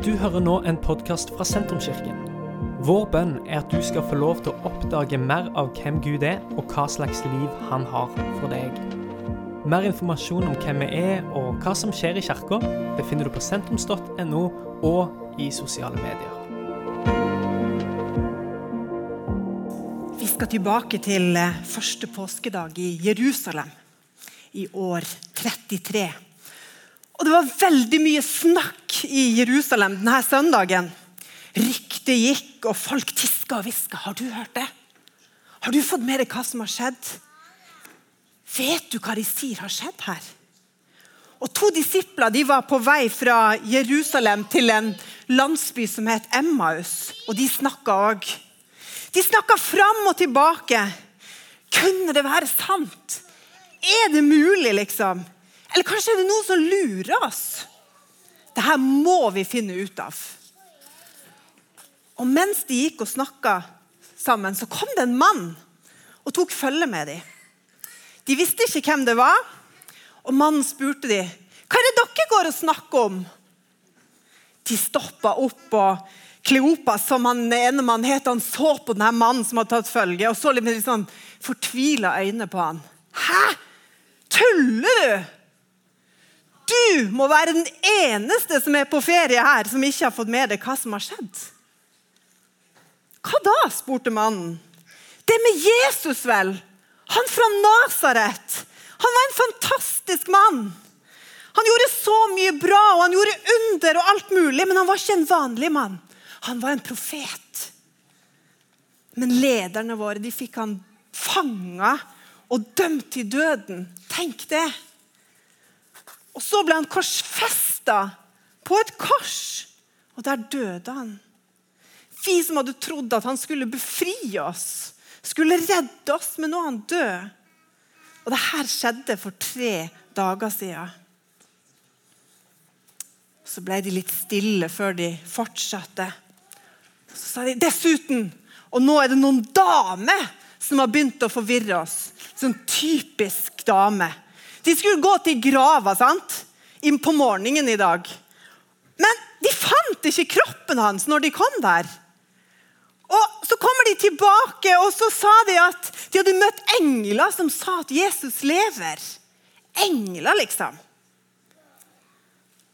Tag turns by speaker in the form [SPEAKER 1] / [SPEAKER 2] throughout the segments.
[SPEAKER 1] Du hører nå en podkast fra Sentrumskirken. Vår bønn er at du skal få lov til å oppdage mer av hvem Gud er, og hva slags liv han har for deg. Mer informasjon om hvem vi er og hva som skjer i kirka, befinner du på sentrums.no og i sosiale medier.
[SPEAKER 2] Vi skal tilbake til eh, første påskedag i Jerusalem i år 33. Og det var veldig mye snakk i Jerusalem denne søndagen. Ryktet gikk, og folk tiska og hviska. Har du hørt det? Har du fått med deg hva som har skjedd? Vet du hva de sier har skjedd her? Og To disipler de var på vei fra Jerusalem til en landsby som het Emmaus. Og de snakka òg. De snakka fram og tilbake. Kunne det være sant? Er det mulig, liksom? Eller kanskje er det noen som lurer oss? Dette må vi finne ut av. Og mens de gikk og snakka sammen, så kom det en mann og tok følge med dem. De visste ikke hvem det var, og mannen spurte dem, hva er det dere går og snakker om. De stoppa opp, og Kleopas, som han ene mannen het, han så på denne mannen som hadde tatt følge, og så litt med sånn fortvila øyne på han. Hæ? Tuller du? Du må være den eneste som er på ferie her, som ikke har fått med deg hva som har skjedd. Hva da? spurte mannen. Det med Jesus, vel? Han fra Nasaret. Han var en fantastisk mann. Han gjorde så mye bra, og han gjorde under og alt mulig, men han var ikke en vanlig mann. Han var en profet. Men lederne våre de fikk han fanga og dømt til døden. Tenk det. Og så ble han korsfesta på et kors, og der døde han. Vi som hadde trodd at han skulle befri oss, skulle redde oss, men nå er han død. Og det her skjedde for tre dager siden. Så ble de litt stille før de fortsatte. Så sa de dessuten Og nå er det noen damer som har begynt å forvirre oss. Sånn typisk dame. De skulle gå til grava sant? Inn på morgenen i dag. Men de fant ikke kroppen hans når de kom der. Og Så kommer de tilbake, og så sa de at de hadde møtt engler som sa at Jesus lever. Engler, liksom.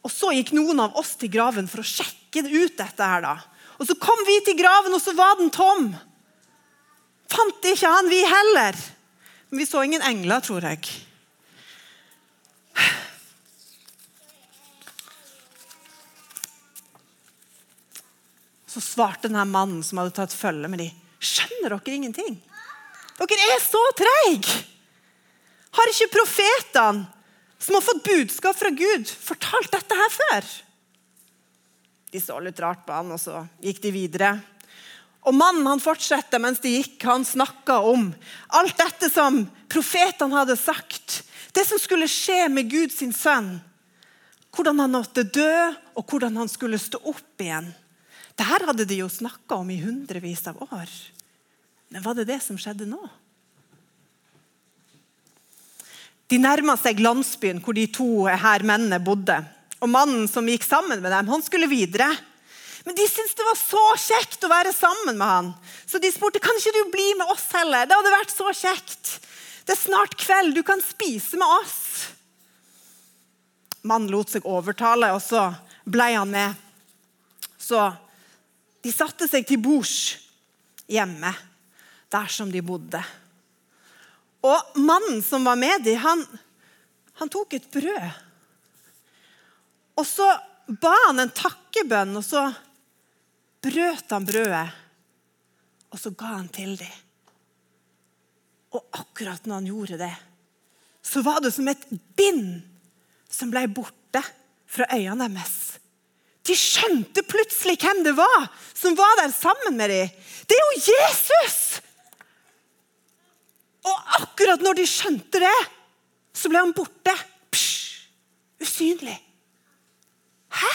[SPEAKER 2] Og Så gikk noen av oss til graven for å sjekke ut dette. her da. Og Så kom vi til graven, og så var den tom. Fant ikke han, vi heller. Men vi så ingen engler, tror jeg. Så svarte denne mannen som hadde tatt følge med dem. Skjønner dere ingenting? Dere er så treige! Har ikke profetene som har fått budskap fra Gud, fortalt dette her før? De så litt rart på han, og så gikk de videre. Og Mannen han fortsatte mens de gikk. Han snakka om alt dette som profetene hadde sagt. Det som skulle skje med Guds sønn. Hvordan han måtte dø, og hvordan han skulle stå opp igjen. Dette hadde de jo snakka om i hundrevis av år. Men var det det som skjedde nå? De nærma seg landsbyen hvor de to her mennene bodde. Og Mannen som gikk sammen med dem, han skulle videre. Men de syntes det var så kjekt å være sammen med han. Så de spurte kan ikke du bli med oss heller. Det hadde vært så kjekt. Det er snart kveld, du kan spise med oss. Mannen lot seg overtale, og så ble han med. Så de satte seg til bords hjemme, der som de bodde. Og mannen som var med dem, han, han tok et brød. Og så ba han en takkebønn, og så brøt han brødet. Og så ga han til dem. Og akkurat når han gjorde det, så var det som et bind som ble borte fra øynene deres. De skjønte plutselig hvem det var som var der sammen med dem. Det er jo Jesus! Og akkurat når de skjønte det, så ble han borte. Psh, usynlig. Hæ?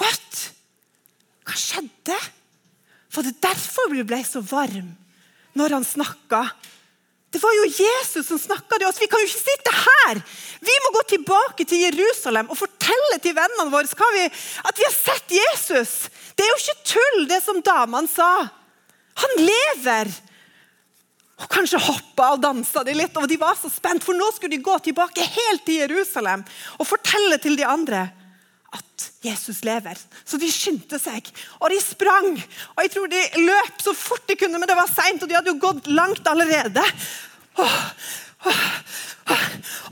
[SPEAKER 2] What? Hva skjedde? Var det derfor vi ble så varm når han snakka? Det var jo Jesus som snakka til oss. Vi kan jo ikke sitte her. Vi må gå tilbake til Jerusalem og fortelle til vennene våre vi, at vi har sett Jesus. Det er jo ikke tull, det som damene sa. Han lever. Og Kanskje hoppa og dansa de litt, og de var så spent, for nå skulle de gå tilbake helt til Jerusalem og fortelle til de andre at Jesus lever. Så de skyndte seg, og de sprang. Og jeg tror de løp så fort de kunne, men det var seint, og de hadde jo gått langt allerede.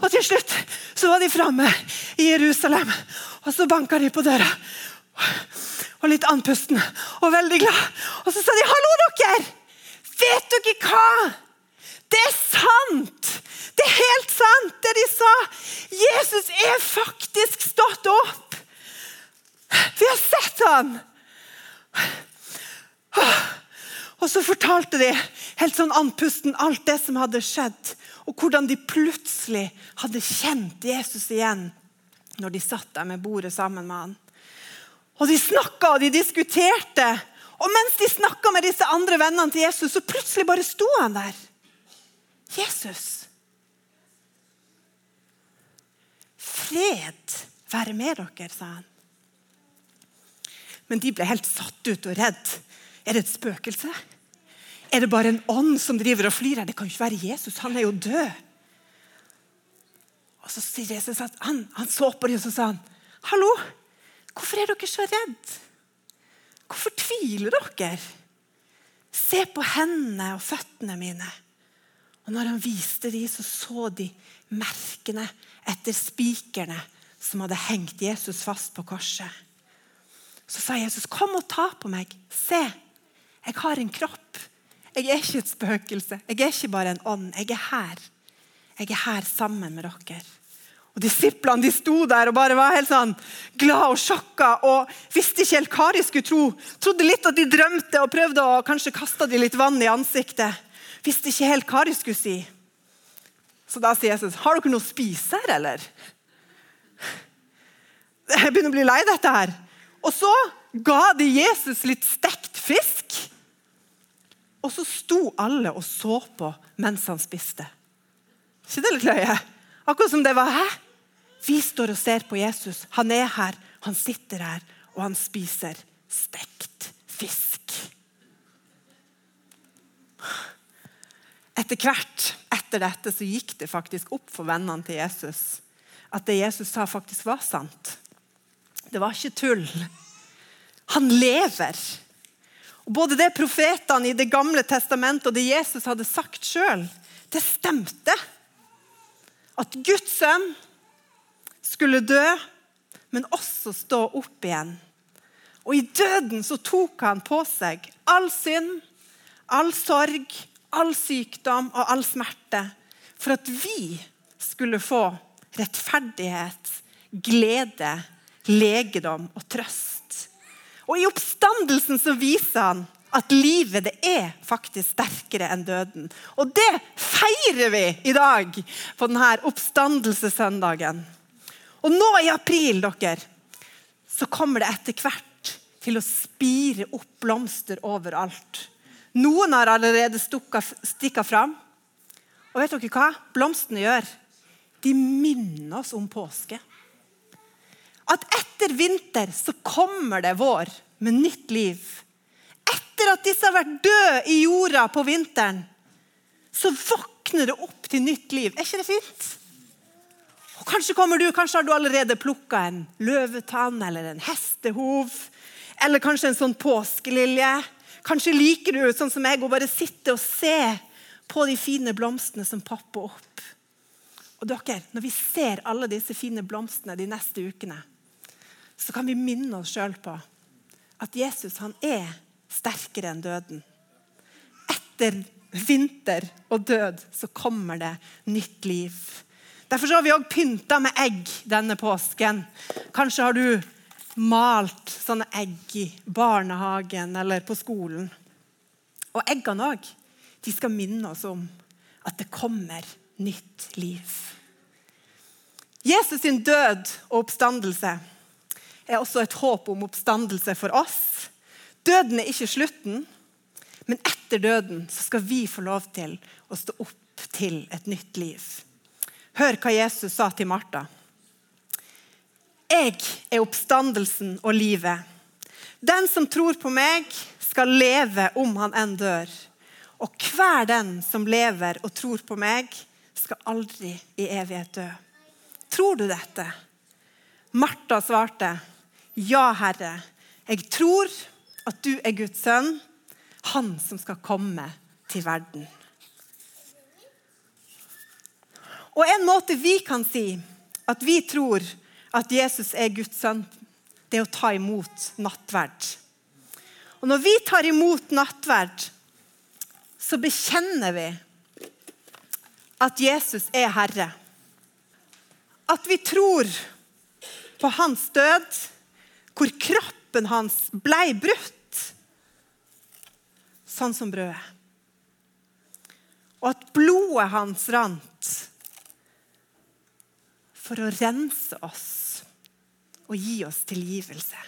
[SPEAKER 2] Og til slutt så var de framme i Jerusalem, og så banka de på døra. Og litt andpusten og veldig glad. Og så sa de 'Hallo, dere! Vet dere hva?' Det er sant! Det er helt sant, det de sa. Jesus er faktisk stått opp. Vi har sett han! Og så fortalte de helt sånn andpusten alt det som hadde skjedd, og hvordan de plutselig hadde kjent Jesus igjen når de satt der med bordet sammen med han. Og De snakka og de diskuterte. Og mens de snakka med disse andre vennene til Jesus, så plutselig bare sto han der. Jesus. Fred være med dere, sa han. Men de ble helt satt ut og redd. Er det et spøkelse? Er det bare en ånd som driver og flyr her? Det kan jo ikke være Jesus, han er jo død. Og så sier Jesus at han, han så på dem og så sa han, hallo, hvorfor er dere så redd? Hvorfor tviler dere? Se på hendene og føttene mine. Og når han viste dem, så så de merkene etter spikerne som hadde hengt Jesus fast på korset. Så sa Jesus, 'Kom og ta på meg. Se, jeg har en kropp.' Jeg er ikke et spøkelse. Jeg er ikke bare en ånd. Jeg er her. Jeg er her sammen med dere. Og Disiplene de sto der og bare var helt sånn glad og sjokka og visste ikke helt hva de skulle tro. Trodde litt at de drømte og prøvde å kanskje kaste de litt vann i ansiktet. Visste ikke helt hva de skulle si. Så da sier Jesus, 'Har dere noe å spise her, eller?' Jeg begynner å bli lei dette her. Og så ga de Jesus litt stekt fisk. Og så sto alle og så på mens han spiste. ikke det litt løye? Akkurat som det var Hæ? Vi står og ser på Jesus. Han er her, han sitter her, og han spiser stekt fisk. Etter hvert etter dette så gikk det faktisk opp for vennene til Jesus at det Jesus sa, faktisk var sant. Det var ikke tull. Han lever. Og Både det profetene i Det gamle testamentet og det Jesus hadde sagt sjøl, det stemte. At Guds sønn skulle dø, men også stå opp igjen. Og i døden så tok han på seg all synd, all sorg, all sykdom og all smerte. For at vi skulle få rettferdighet, glede legedom og trøst. Og I oppstandelsen så viser han at livet det er faktisk sterkere enn døden. Og det feirer vi i dag på denne oppstandelsessøndagen. Og nå i april dere, så kommer det etter hvert til å spire opp blomster overalt. Noen har allerede stikka fram. Og vet dere hva blomstene gjør? De minner oss om påske at etter vinter så kommer det vår med nytt liv. Etter at disse har vært døde i jorda på vinteren, så våkner det opp til nytt liv. Er ikke det fint? Og kanskje kommer du, kanskje har du allerede plukka en løvetann eller en hestehov. Eller kanskje en sånn påskelilje. Kanskje liker du sånn som jeg, å bare sitte og se på de fine blomstene som popper opp. Og dere, Når vi ser alle disse fine blomstene de neste ukene, så kan vi minne oss sjøl på at Jesus han er sterkere enn døden. Etter vinter og død så kommer det nytt liv. Derfor har vi òg pynta med egg denne påsken. Kanskje har du malt sånne egg i barnehagen eller på skolen. Og eggene òg. De skal minne oss om at det kommer nytt liv. Jesus sin død og oppstandelse er også et håp om oppstandelse for oss. Døden er ikke slutten, men etter døden skal vi få lov til å stå opp til et nytt liv. Hør hva Jesus sa til Martha. Jeg er oppstandelsen og livet. Den som tror på meg, skal leve om han enn dør. Og hver den som lever og tror på meg, skal aldri i evighet dø. Tror du dette? Martha svarte, Ja, Herre, jeg tror at du er Guds sønn, han som skal komme til verden. Og En måte vi kan si at vi tror at Jesus er Guds sønn, det er å ta imot nattverd. Og Når vi tar imot nattverd, så bekjenner vi at Jesus er Herre. At vi tror på hans død, hvor kroppen hans ble brutt, sånn som brødet. Og at blodet hans rant for å rense oss og gi oss tilgivelse.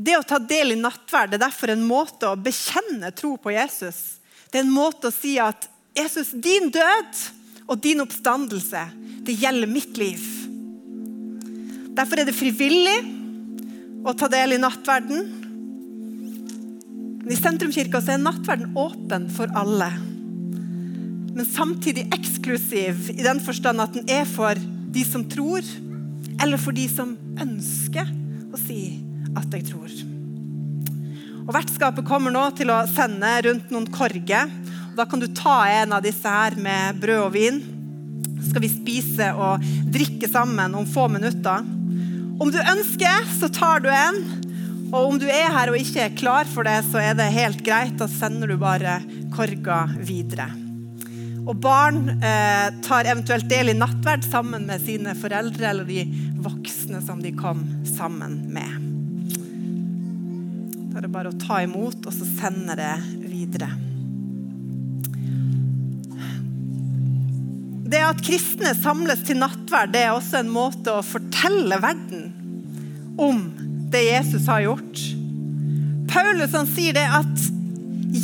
[SPEAKER 2] Det å ta del i nattverd er derfor en måte å bekjenne tro på Jesus. Det er en måte å si at Jesus, din død og din oppstandelse, det gjelder mitt liv. Derfor er det frivillig å ta del i nattverden. Men I Sentrumskirka er nattverden åpen for alle. Men samtidig eksklusiv i den forstand at den er for de som tror, eller for de som ønsker å si at jeg tror. Og Vertskapet kommer nå til å sende rundt noen korger. og Da kan du ta en av disse her med brød og vin. Så skal vi spise og drikke sammen om få minutter. Om du ønsker, så tar du en. Og om du er her og ikke er klar for det, så er det helt greit. Da sender du bare korga videre. Og barn eh, tar eventuelt del i nattverd sammen med sine foreldre eller de voksne som de kom sammen med. Da er det bare å ta imot og så sende det videre. Det at kristne samles til nattverd, det er også en måte å fortelle verden om det Jesus har gjort. Paulus han sier det at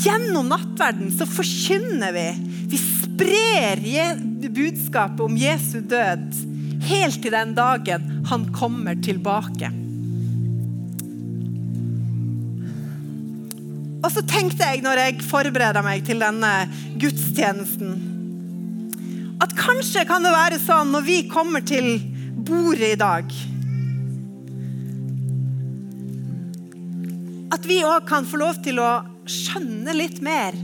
[SPEAKER 2] gjennom nattverden så forkynner vi. Vi sprer budskapet om Jesu død helt til den dagen han kommer tilbake. Og så tenkte jeg når jeg forbereda meg til denne gudstjenesten, at kanskje kan det være sånn når vi kommer til bordet i dag At vi òg kan få lov til å skjønne litt mer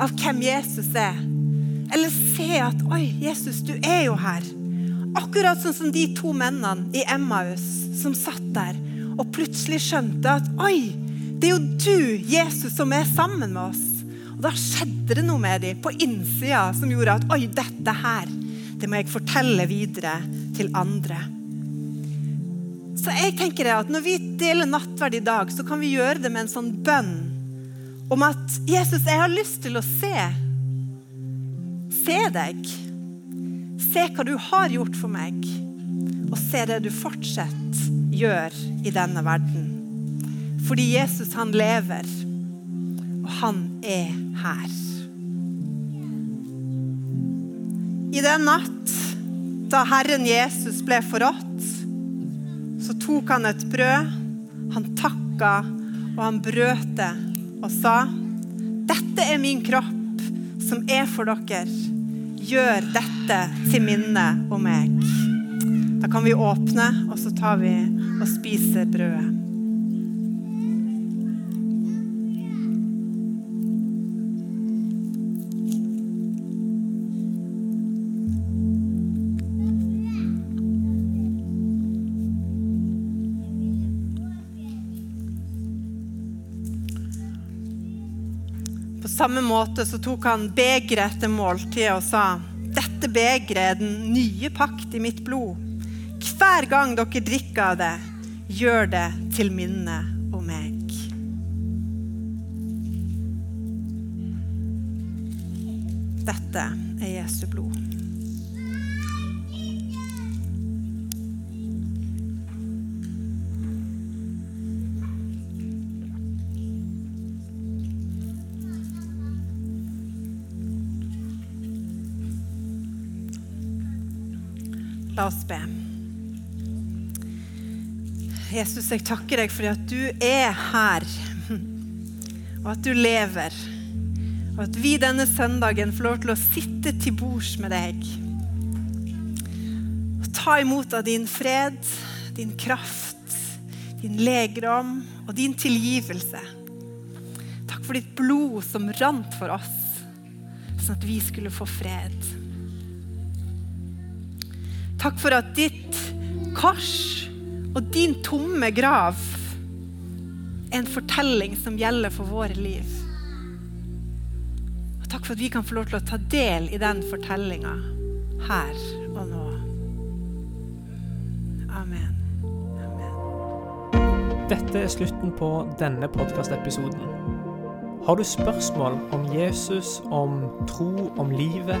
[SPEAKER 2] av hvem Jesus er. Eller se at Oi, Jesus, du er jo her. Akkurat sånn som de to mennene i Emmaus som satt der og plutselig skjønte at Oi, det er jo du, Jesus, som er sammen med oss. Og Da skjedde det noe med dem på innsida som gjorde at Oi, dette her, det må jeg fortelle videre til andre. Så jeg tenker at Når vi deler nattverd i dag, så kan vi gjøre det med en sånn bønn om at Jesus, jeg har lyst til å se. Se deg. Se hva du har gjort for meg, og se det du fortsatt gjør i denne verden. Fordi Jesus, han lever, og han er her. I den natt da Herren Jesus ble forrådt, så tok han et brød, han takka, og han brøt det og sa, 'Dette er min kropp, som er for dere. Gjør dette til minne om meg.' Da kan vi åpne, og så tar vi og spiser brødet. Samme måte så tok han begeret etter måltidet og sa dette begeret er den nye pakt i mitt blod. Hver gang dere drikker av det, gjør det til minne om meg. Dette er Jesu blod. La oss be. Jesus, jeg takker deg for at du er her, og at du lever. Og at vi denne søndagen får lov til å sitte til bords med deg. Og ta imot av din fred, din kraft, din legedom og din tilgivelse. Takk for ditt blod som rant for oss, sånn at vi skulle få fred. Takk for at ditt kors og din tomme grav er en fortelling som gjelder for våre liv. Og takk for at vi kan få lov til å ta del i den fortellinga her og nå. Amen. Amen.
[SPEAKER 1] Dette er slutten på denne podkastepisoden. Har du spørsmål om Jesus, om tro, om livet,